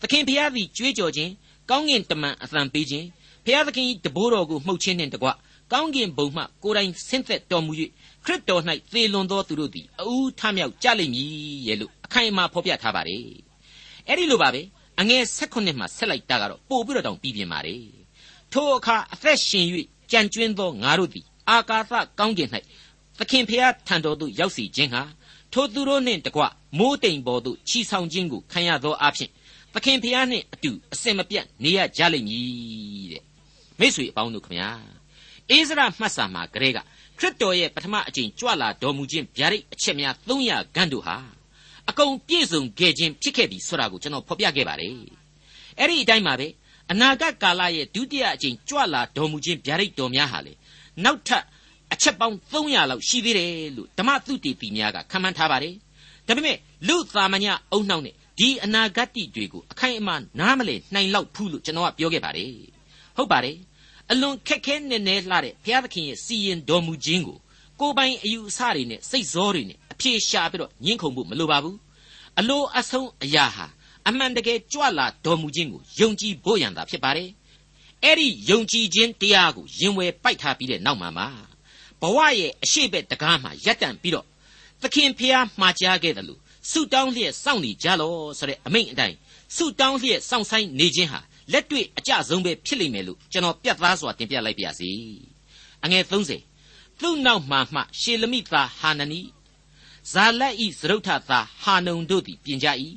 သခင်ဖျားသည်ကြွေးကြော်ခြင်းကောင်းကင်တမန်အသံပေးခြင်းဖျားသခင်၏တဘိုးတော်ကိုမှုတ်ခြင်းနှင့်တကွကောင်းကင်ဘုံမှကိုယ်တိုင်ဆင်းသက်တော်မူ၍ခရစ်တော်၌သေလွန်သောသူတို့သည်အူးထမြောက်ကြလိမ့်မည်ရဲ့လို့အခိုင်အမာဖော်ပြထားပါတယ် အဲ့ဒီလိုပါပဲအငယ်16မှာဆက်လိုက်တာကတော့ပို့ပြီးတော့တောင်ပြီးပြင်းပါတယ်ထိုအခါအသက်ရှင်၍ကြံကျွင်းသောငါတို့သည်အာကာသကောင်းကင်၌သခင်ဖျားထံတော်သို့ရောက်စီခြင်းဟာထိုသူတို့နှင့်တကွမိုးတိမ်ပေါ်သို့ချီဆောင်ခြင်းကိုခံရသောအဖြစ်သခင်ဖျားနှင့်အတူအစင်မပြတ်နေရကြလိမ့်မည်တဲ့မိတ်ဆွေအပေါင်းတို့ခမညာအိစရာမှတ်စာမှာကလေးကခရစ်တော်ရဲ့ပထမအကြိမ်ကြွလာတော်မူခြင်းဗျာဒိတ်အချက်များ300ခန့်တို့ဟာ အကုန်ပြည့်စုံခဲ့ခြင်းဖြစ်ခဲ့ပြီဆိုတာကိုကျွန်တော်ဖော်ပြခဲ့ပါတယ်အဲ့ဒီအတိုင်းပါပဲအနာဂတ်ကာလရဲ့ဒုတိယအကြိမ်ကြွလာတော်မူခြင်းဗျာဒိတ်တော်များဟာလေနောက်ထပ်အချက်ပေါင်း300လောက်ရှိသေးတယ်လို့ဓမ္မသုတေသီများကခန့်မှန်းထားပါတယ်ဒါပေမဲ့လူသာမညအုံနှောက်နဲ့ဒီအနာဂတ်တိတွေကိုအခိုင်အမာနားမလည်နိုင်လောက်ဘူးလို့ကျွန်တော်ကပြောခဲ့ပါတယ်ဟုတ်ပါတယ်အလွန်ခက်ခဲနေနေလှတဲ့ဘုရားသခင်ရဲ့စီရင်တော်မူခြင်းကိုကိုယ်ပိုင်အယူအဆတွေနဲ့စိတ်ဇောတွေနဲ့ အပြေရှာပြီးတော့ညှင်းခုန်ဖို့မလိုပါဘူးအလိုအဆုံးအရာဟာအမှန်တကယ်ကြွလာတော်မူခြင်းကိုယုံကြည်ဖို့ရန်သာဖြစ်ပါတယ်အဲ့ဒီယုံကြည်ခြင်းတရားကိုရင်ဝယ်ပိုက်ထားပြီးတဲ့နောက်မှာမှာဘဝရဲ့အရှိဘက်တကားမှာရပ်တန့်ပြီးတော့သခင်ဖျားမှာကြားခဲ့တယ်လို့ဆုတောင်းလျက်စောင့်နေကြလောဆိုတဲ့အမိန့်အတိုင်းဆုတောင်းလျက်စောင့်ဆိုင်နေခြင်းဟာလက်တွေ့အကျဆုံးပဲဖြစ်လိမ့်မယ်လို့ကျွန်တော်ပြတ်သားစွာတင်ပြလိုက်ပါရစေအငယ်30သူ့နောက်မှမှရှေလမိသားဟာနနီ ဇာလက်ဤသရုတ်ထသားဟာနုံတို့သည်ပြင်ကြ၏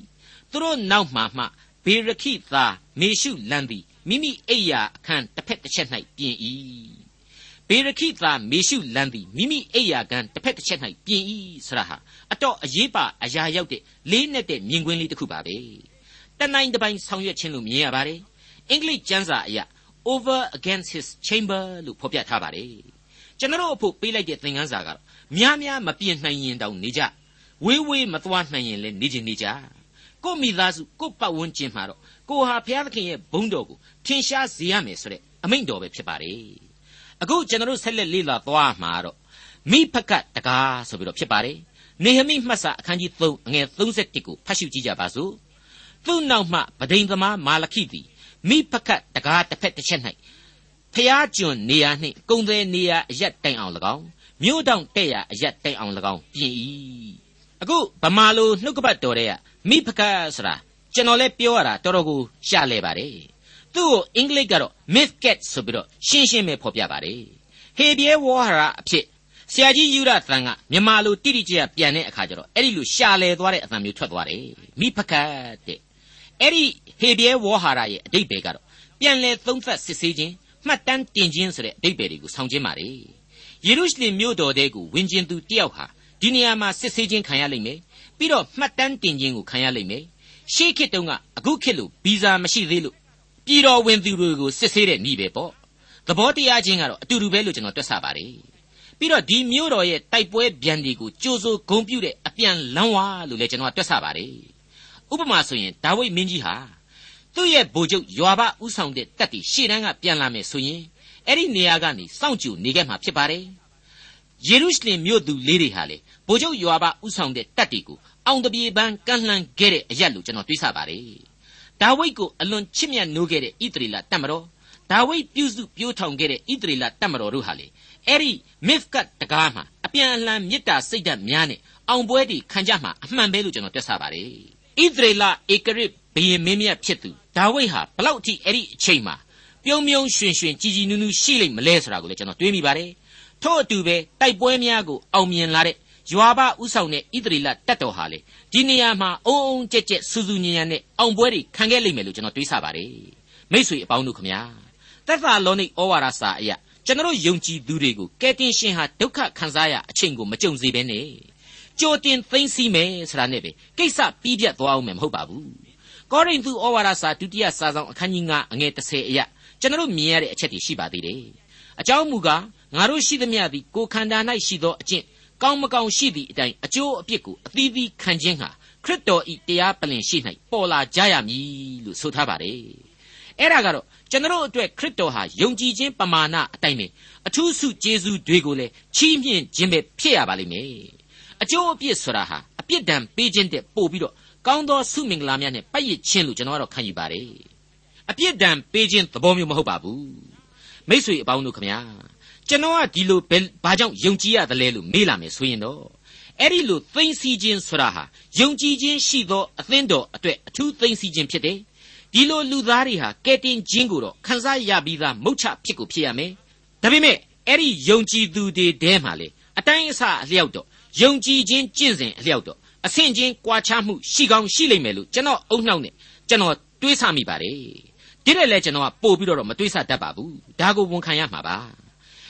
သူတို့နောက်မှမှဘေရခိသားမေရှုလန်သည်မိမိအိယာအခန်းတစ်ဖက်တစ်ချက်၌ပြင်၏ဘေရခိသားမေရှုလန်သည်မိမိအိယာခန်းတစ်ဖက်တစ်ချက်၌ပြင်၏ဆရာဟာအတော့အရေးပါအရာရောက်တဲ့လေးနဲ့တဲ့မြင်ကွင်းလေးတစ်ခုပါပဲတနိုင်တစ်ပိုင်းဆောင်ရွက်ခြင်းလို့မြင်ရပါတယ်အင်္ဂလိပ်ကျမ်းစာအရ over against his chamber လို့ဖော်ပြထားပါတယ်ကျွန်တော်အဖို့ပေးလိုက်တဲ့သင်ခန်းစာကတော့ များများမပြင်နိုင်ရင်တောင်နေကြဝေးဝေးမသွားနိုင်ရင်လည်းနေချင်နေကြကိုမိသားစုကိုပတ်ဝန်းကျင်မှာတော့ကိုဟာဘုရားသခင်ရဲ့ဘုန်းတော်ကိုထင်ရှားစေရမယ်ဆိုတဲ့အမိန့်တော်ပဲဖြစ်ပါတယ်အခုကျွန်တော်ဆက်လက်လေ့လာသွားမှာတော့မိဖကတကားဆိုပြီးတော့ဖြစ်ပါတယ်နေဟမိမှတ်စာအခန်းကြီး3အငယ်31ကိုဖတ်ရှုကြည့်ကြပါစို့သူ့နောက်မှဗဒိန်သမားမာလခိသည်မိဖကတကားတစ်ဖက်တစ်ချက်၌ဖျားကျွန်နေရာနှင့်ကုံသည်နေရာအရက်တိုင်အောင်၎င်း မြို့တောင်တဲ့ရအရက်တိုင်အောင်၎င်းပြင်၏အခုဗမာလိုနှုတ်ကပတ်တော်တဲ့ကမိဖကဆိုတာကျွန်တော်လည်းပြောရတာတော်တော်ကိုရှားလဲပါတယ်သူ့ကိုအင်္ဂလိပ်ကတော့ myth cat ဆိုပြီးတော့ရှင်းရှင်းပဲဖော်ပြပါတယ်ဟေဘရဲဝါဟာရအဖြစ်ဆရာကြီးယူရသန်ကမြန်မာလိုတိတိကျကျပြန်တဲ့အခါကျတော့အဲ့ဒီလိုရှာလဲသွားတဲ့အသံမျိုးထွက်သွားတယ်မိဖကတ်တဲ့အဲ့ဒီဟေဘရဲဝေါ်ဟာရရဲ့အတိတ်ပဲကတော့ပြန်လဲသုံးသပ်စစ်ဆေးခြင်းမှတ်တမ်းတင်ခြင်းဆိုတဲ့အတိတ်ပဲတွေကိုဆောင်ခြင်းပါလေယေ ရုရှလင်မြို့တော်တဲကိုဝင်ခြင်းသူတယောက်ဟာဒီနေရာမှာစစ်ဆေးခြင်းခံရလိမ့်မယ်ပြီးတော့မှတ်တမ်းတင်ခြင်းကိုခံရလိမ့်မယ်ရှေးခေတ်တုန်းကအခုခေတ်လိုဗီဇာမရှိသေးလို့ပြည်တော်ဝင်သူတွေကိုစစ်ဆေးတဲ့ဤပဲပေါ့သဘောတရားချင်းကတော့အတူတူပဲလို့ကျွန်တော်တွက်ဆပါတယ်ပြီးတော့ဒီမြို့တော်ရဲ့တိုက်ပွဲဗျံဒီကိုကြိုးစိုးဂုံပြုတဲ့အပြန်လန်းဝါလို့လည်းကျွန်တော်တွက်ဆပါတယ်ဥပမာဆိုရင်ဒါဝိဒ်မင်းကြီးဟာသူ့ရဲ့ဗိုလ်ချုပ်ယွာဘဥဆောင်တဲ့တပ်တီရှေ့တန်းကပြန်လာမယ်ဆိုရင် အဲ့ဒီနေရာကနေစောင့်ကြိုနေခဲ့မှာဖြစ်ပါတယ်ယေရုရှလင်မြို့သူလေးတွေဟာလေဗိုလ်ချုပ်ယွာဘဥဆောင်တဲ့တပ်တီကိုအောင်တပြေပန်းကန့်လှန်ခဲ့တဲ့အရက်လို့ကျွန်တော်တွေးဆပါတယ်ဒါဝိဒ်ကိုအလွန်ချစ်မြတ်နိုးခဲ့တဲ့ဣသရေလတပ်မတော်ဒါဝိဒ်ပြုစုပြိုးထောင်ခဲ့တဲ့ဣသရေလတပ်မတော်တို့ဟာလေအဲ့ဒီမစ်ကတ်တကားမှာအပြန်အလှန်မေတ္တာစိတ်ဓာတ်များနဲ့အောင်ပွဲတွေခံကြမှာအမှန်ပဲလို့ကျွန်တော်တွက်ဆပါတယ်ဣသရေလဧကရစ်ဘုရင်မင်းမြတ်ဖြစ်သူဒါဝိဒ်ဟာဘလောက်အထိအဲ့ဒီအချိန်မှာ ပြုံးပြုံးရွှင်ရွှင်ကြည်ကြည်နူးနူးရှိလိမ့်မလဲဆိုတာကိုလည်းကျွန်တော်တွေးမိပါတယ်ထို့အတူပဲတိုက်ပွဲများကိုအောင်မြင်လာတဲ့ယွာဘဥဆောင်တဲ့ဣသရေလတပ်တော်ဟာလေဒီနေရာမှာအုံအုံကြက်ကြက်စူးစူးညံ့ညံ့နဲ့အောင်ပွဲတွေခံခဲ့လိမ့်မယ်လို့ကျွန်တော်တွေးဆပါတယ်မိษွေအပေါင်းတို့ခမညာသက်သာလောနိဩဝါဒစာအရာကျွန်တော်ယုံကြည်သူတွေကိုကယ်တင်ရှင်ဟာဒုက္ခခံစားရအချိန်ကိုမကြုံစေဘဲနဲ့ကြိုတင်သိမ့်စီမယ်ဆိုတာနဲ့ပဲကိစ္စပြီးပြတ်သွားအောင်မယ်မဟုတ်ပါဘူးကောရိန္သုဩဝါဒစာဒုတိယစာဆောင်အခန်းကြီး9အငယ်30အရာ ကျွန်တော်မြင်ရတဲ့အချက်တွေရှိပါသေးတယ်အကြောင်းမူကားငါတို့ရှိသမျှသည်ကိုခန္ဓာ၌ရှိသောအကျင့်ကောင်းမကောင်းရှိသည့်အတိုင်းအကျိုးအပြစ်ကိုအသီးသီးခံခြင်းဟာခရစ်တော်ဤတရားပလင်ရှိ၌ပေါ်လာကြရမည်လို့ဆိုထားပါတယ်အဲ့ဒါကတော့ကျွန်တော်အတွက်ခရစ်တော်ဟာယုံကြည်ခြင်းပမာဏအတိုင်းပဲအထူးဆုကျေးဇူးတွေကိုလည်းချီးမြှင့်ခြင်းပဲဖြစ်ရပါလိမ့်မယ်အကျိုးအပြစ်ဆိုတာဟာအပြစ်ဒဏ်ပေးခြင်းတဲ့ပို့ပြီးတော့ကောင်းသောဆုမင်္ဂလာများနဲ့ပတ်ရခြင်းလို့ကျွန်တော်ကတော့ခံယူပါတယ် အပြစ်ဒဏ်ပေးခြင်းသဘောမျိုးမဟုတ်ပါဘူးမိษွေအပေါင်းတို့ခမညာကျွန်တော်ကဒီလိုဘာကြောင့်ယုံကြည်ရသလဲလို့မေးလာမယ်ဆိုရင်တော့အဲ့ဒီလိုသိမ့်စီခြင်းဆိုတာဟာယုံကြည်ခြင်းရှိသောအသင်းတော်အတွက်အထူးသိမ့်စီခြင်းဖြစ်တယ်ဒီလိုလူသားတွေဟာကဲတင်ခြင်းကိုတော့ခံစားရပြီးသားမုတ်ချဖြစ်ကိုဖြစ်ရမယ်ဒါပေမဲ့အဲ့ဒီယုံကြည်သူတွေတဲမှာလေအတိုင်းအဆအလျောက်တော့ယုံကြည်ခြင်းကျင့်စဉ်အလျောက်တော့အဆင့်ချင်းကွာခြားမှုရှိကောင်းရှိလိမ့်မယ်လို့ကျွန်တော်အုံနှောက်နဲ့ကျွန်တော်တွေးဆမိပါတယ် ဒီတဲ့လဲကျွန်တော်ကပို့ပြီးတော့မတွေးဆတတ်ပါဘူးဒါကိုဝန်ခံရမှာပါ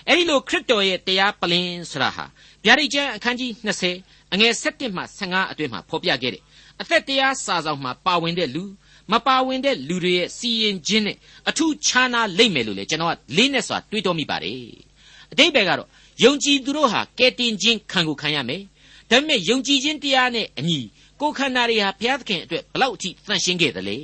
အဲ့ဒီလိုခရစ်တော်ရဲ့တရားပလင်ဆိုတာဟာဗျာဒိတ်ကျမ်းအခန်းကြီး20အငယ်7မှ15အတွင်းမှာဖော်ပြခဲ့တဲ့အသက်တရားစာဆောင်မှာပါဝင်တဲ့လူမပါဝင်တဲ့လူတွေရဲ့စီရင်ခြင်းနဲ့အထူးခြားနာလိမ့်မယ်လို့လေကျွန်တော်ကလေးနဲ့စွာတွေးတောမိပါတယ်အတိတ်ဘယ်ကတော့ယုံကြည်သူတို့ဟာကဲတင်ခြင်းခံကိုခံရမယ်ဒါပေမဲ့ယုံကြည်ခြင်းတရားနဲ့အညီကိုယ်ခန္ဓာတွေဟာဘုရားသခင်အတွက်ဘလောက်အထိသန့်ရှင်းခဲ့သလဲ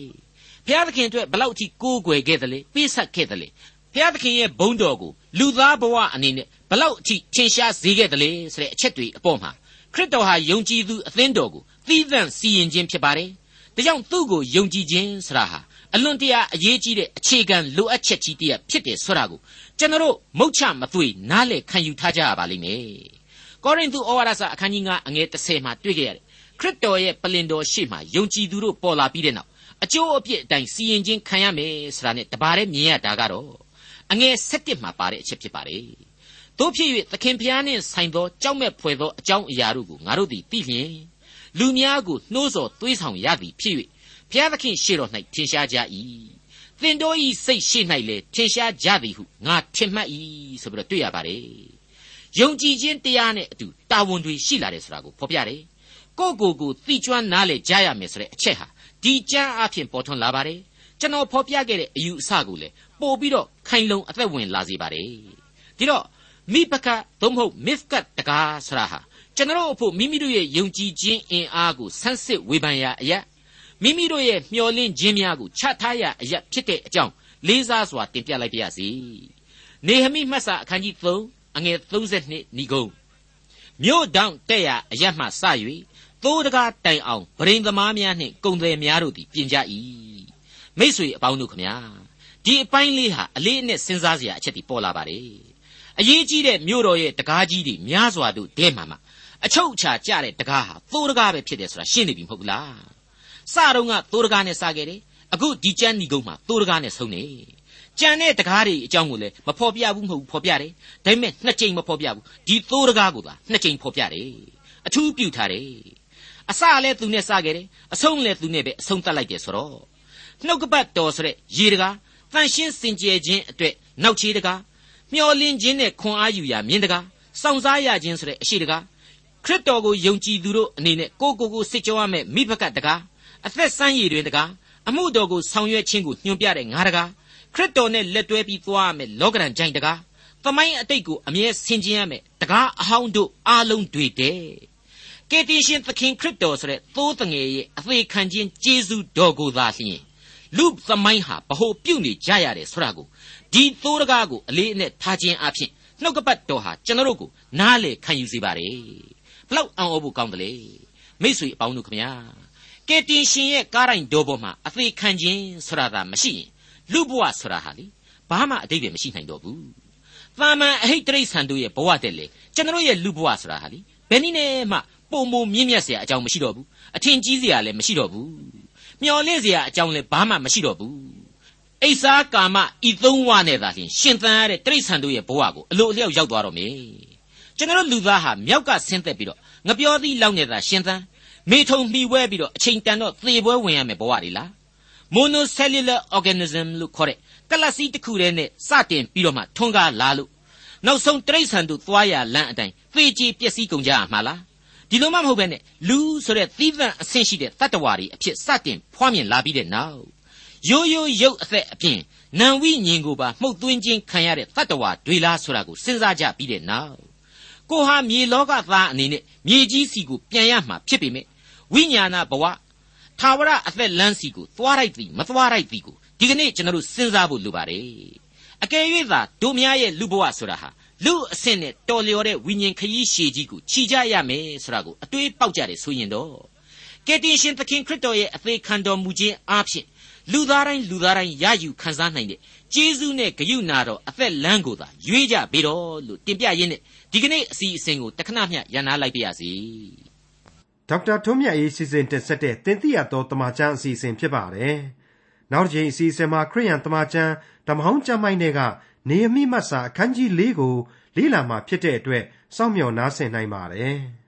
ဘုရားသခင်အတွက်ဘလောက်အထိကိုးကွယ်ခဲ့သလဲပေးဆက်ခဲ့သလဲဘုရားသခင်ရဲ့ဘုန်းတော်ကိုလူသားဘဝအနေနဲ့ဘလောက်အထိထင်ရှားစေခဲ့သလဲဆိုတဲ့အချက်တွေအပေါ်မှာခရစ်တော်ဟာယုံကြည်သူအသင်းတော်ကိုသီးသန့်စီရင်ခြင်းဖြစ်ပါတယ်ဒါကြောင့်သူ့ကိုယုံကြည်ခြင်းဆိုတာဟာအလွန်တရာအရေးကြီးတဲ့အခြေခံလိုအပ်ချက်ကြီးတစ်ရပ်ဖြစ်တယ်ဆိုတာကိုကျွန်တော်မုတ်ချမသွေနားလည်ခံယူထားကြရပါလိမ့်မယ်။ကောရိန္သုဩဝါဒစာအခန်းကြီး9အငယ်30မှာတွေ့ကြရတယ်။ခရစ်တော်ရဲ့ပလင်တော်ရှေ့မှာယုံကြည်သူတို့ပေါ်လာပြီးတဲ့နောက် အကျိုးအပြစ်အတိုင်းစီရင်ခြင်းခံရမယ်ဆိုတာနဲ့တပါးတည်းမြင်ရတာကတော့အငယ်7မှာပါတဲ့အချက်ဖြစ်ပါတယ်။တို့ဖြစ်၍သခင်ဖျားနှင့်ဆိုင်သောကြောက်မဲ့ဖွယ်သောအကြောင်းအရာတို့ကိုငါတို့သည်သိလျင်လူများကိုနှိုးဆော်သွေးဆောင်ရသည်ဖြစ်၍ဘုရားသခင်ရှေ့တော်၌ထင်ရှားကြ၏သင်တို့ဤစိတ်ရှိ၌လည်းထင်ရှားကြသည်ဟုငါထင်မှတ်၏ဆိုပြီးတော့တွေ့ရပါတယ်ယုံကြည်ခြင်းတရားနဲ့အတူတာဝန်တွေရှိလာတယ်ဆိုတာကိုဖော်ပြတယ်ကိုကိုကိုသိကျွမ်းနားလေကြားရမယ်ဆိုတဲ့အချက်ဟာ ဒီကြမ်းအဖြစ်ပေါ်ထွန်းလာပါတယ်ကျွန်တော်ဖော်ပြခဲ့တဲ့အယူအဆကိုလည်းပို့ပြီးတော့ခိုင်လုံအသက်ဝင်လာစေပါတယ်ဒီတော့မိပကသို့မဟုတ် myth ကတကားဆရာဟာကျွန်တော်အဖို့မိမိတို့ရဲ့ယုံကြည်ခြင်းအင်အားကိုဆန်းစစ်ဝေဖန်ရာအရာမိမိတို့ရဲ့မျှော်လင့်ခြင်းများကိုချထားရာအရာဖြစ်တဲ့အကြောင်းလေးစားစွာတင်ပြလိုက်ပါရစေနေဟမိမှတ်စာအခန်းကြီး3အငယ်32ဏီကုံမြို့တောင်တက်ရအရမှစ၍ သိုးတကားတိုင်အောင်ဗရင်သမားများနှင့်ကုံတယ်များတို့သည်ပြင်ကြ၏မိษွေအပေါင်းတို့ခမညာဒီအပိုင်းလေးဟာအလေးအနက်စဉ်းစားစရာအချက်ဒီပေါ်လာပါတယ်အရေးကြီးတဲ့မြို့တော်ရဲ့တကားကြီးတွေများစွာတို့ဒဲမှာမှာအချုပ်အခြာကြတဲ့တကားဟာသိုးတကားပဲဖြစ်တယ်ဆိုတာရှင်းနေပြီမဟုတ်ဘူးလားစတော့ကသိုးတကားနဲ့စခဲ့တယ်အခုဒီကျမ်းညီကုန်းမှာသိုးတကားနဲ့ဆုံးနေကြံတဲ့တကားတွေအကြောင်းကိုလည်းမဖော်ပြဘူးမဟုတ်ဘူးဖော်ပြတယ်ဒါပေမဲ့နှစ်ကြိမ်မဖော်ပြဘူးဒီသိုးတကားကိုသာနှစ်ကြိမ်ဖော်ပြတယ်အထူးပြုထားတယ် အစလည်းသူနဲ့စခဲ့တယ်အဆုံးလည်းသူနဲ့ပဲအဆုံးသတ်လိုက်တယ်ဆိုတော့နှုတ်ကပတ်တော်ဆိုတဲ့ရေတကားတန်ရှင်းစင်ကြယ်ခြင်းအတွက်နောက်ချေးတကားမျောလင်းခြင်းနဲ့ခွန်အားယူရာမြင်းတကားစောင့်စားရခြင်းဆိုတဲ့အရှိတကားခရစ်တော်ကိုယုံကြည်သူတို့အနေနဲ့ကိုကိုကိုစစ်ကြောရမယ့်မိဘကတကားအသက်ဆန်းရည်တွင်တကားအမှုတော်ကိုဆောင်ရွက်ခြင်းကိုညွှန်ပြတဲ့ငါတကားခရစ်တော်နဲ့လက်တွဲပြီးသွားရမယ်လောကရန်ကြိုင်တကားသမိုင်းအတိတ်ကိုအမြဲဆင်ခြင်ရမယ်တကားအဟောင်းတို့အားလုံးတွေတဲ့ ကယ်တင်ရှင်သခင်ခရစ်တော်ဆိုတဲ့သိုးတငယ်ရဲ့အသေးခံခြင်းကျေးဇူးတော်ကိုသာလျှင်လူသမိုင်းဟာဗဟိုပြုတ်နေကြရတယ်ဆိုတာကိုဒီသိုးတကားကိုအလေးအနက်ထားခြင်းအဖြစ်နှုတ်ကပတ်တော်ဟာကျွန်တော်တို့ကိုနားလေခံယူစေပါ रे ဘလောက်အံ့ဩဖို့ကောင်းတယ်လေမိတ်ဆွေအပေါင်းတို့ခမညာကယ်တင်ရှင်ရဲ့ကားတိုင်းတော်ပေါ်မှာအသေးခံခြင်းဆိုတာသာမရှိရင်လူဘဝဆိုတာဟာလေဘာမှအတိတ်ပဲမရှိနိုင်တော့ဘူးသာမန်အဟိတ်တိရစ္ဆာန်တို့ရဲ့ဘဝတည်းလေကျွန်တော်ရဲ့လူဘဝဆိုတာဟာလေဘယ်နည်းနဲ့မှ ပုံမမြင့်မြတ်เสียအကြောင်းမရှိတော့ဘူးအထင်ကြီးเสียလည်းမရှိတော့ဘူးမျော်လင့်เสียအကြောင်းလည်းဘာမှမရှိတော့ဘူးအိဆာကာမဤသုံးဝနဲ့သာလျှင်ရှင်သန်ရတဲ့တိရစ္ဆာန်တို့ရဲ့ဘဝကိုအလိုအလျောက်ရောက်သွားတော့မယ်ကျွန်တော်လူသားဟာမြောက်ကဆင်းသက်ပြီးတော့ငပြောသီးလောက်နဲ့သာရှင်သန်မေထုံမှီဝဲပြီးတော့အချိန်တန်တော့သေပွဲဝင်ရမယ်ဘဝတွေလား monocellular organism လို့ခေါ်တဲ့ကလစီတစ်ခုတည်းနဲ့စတင်ပြီးတော့မှထွန်းကားလာလို့နောက်ဆုံးတိရစ္ဆာန်တို့သွားရလမ်းအတိုင်းသေချေပျက်စီးကုန်ကြရမှာလား ဒီလိုမှမဟုတ်ပဲနဲ့လူဆိုတဲ့သီးသန့်အဆင့်ရှိတဲ့တတ္တဝါတွေအဖြစ်စတင်ဖွားမြင်လာပြီးတဲ့နောက်ရိုးရိုးရုပ်အသက်အပြင်နံဝိညင်ကိုပါမှုတ်သွင်းခြင်းခံရတဲ့တတ္တဝါတွေလားဆိုတာကိုစဉ်းစားကြပြီးတဲ့နောက်ကိုဟာမြေလောကသားအနေနဲ့မြေကြီးစီကိုပြန်ရမှာဖြစ်ပေမဲ့ဝိညာဏဘဝထာဝရအသက်လမ်းစီကိုသွားလိုက်သည်မသွားလိုက်သည်ကိုဒီကနေ့ကျွန်တော်တို့စဉ်းစားဖို့လိုပါတယ်အကယ်၍သာတို့များရဲ့လူဘဝဆိုတာဟာ လူအဆင့်နဲ့တော်လျော်တဲ့ဝိညာဉ်ခရီးရှည်ကြီးကိုခြိကြရမယ်ဆိုတာကိုအတွေးပေါက်ကြတယ်ဆိုရင်တော့ကယ်တင်ရှင်သခင်ခရစ်တော်ရဲ့အသေးခံတော်မူခြင်းအပြင်လူသားတိုင်းလူသားတိုင်းရယူခံစားနိုင်တဲ့ကျေးဇူးနဲ့ဂရုဏာတော်အသက်လမ်းကိုသာရွေးကြပြီတော့လို့တင်ပြရင်းနဲ့ဒီကနေ့အစီအစဉ်ကိုတခဏမျှရန်နာလိုက်ပါရစေ
ဒေါက်တာထွန်းမြတ်အေးစီစဉ်တင်ဆက်တဲ့တင်ပြတော်တမချန်းအစီအစဉ်ဖြစ်ပါတယ်နောက်တစ်ချိန်အစီအစဉ်မှာခရိယန်တမချန်းဓမ္မဟောင်းကျမ်းပိုင်းတွေက နေအမိမတ်စာအခန်းကြီး၄ကိုလေ့လာမှာဖြစ်တဲ့အတွက်စောင့်မျှော်နားဆင်နိုင်ပါတယ်။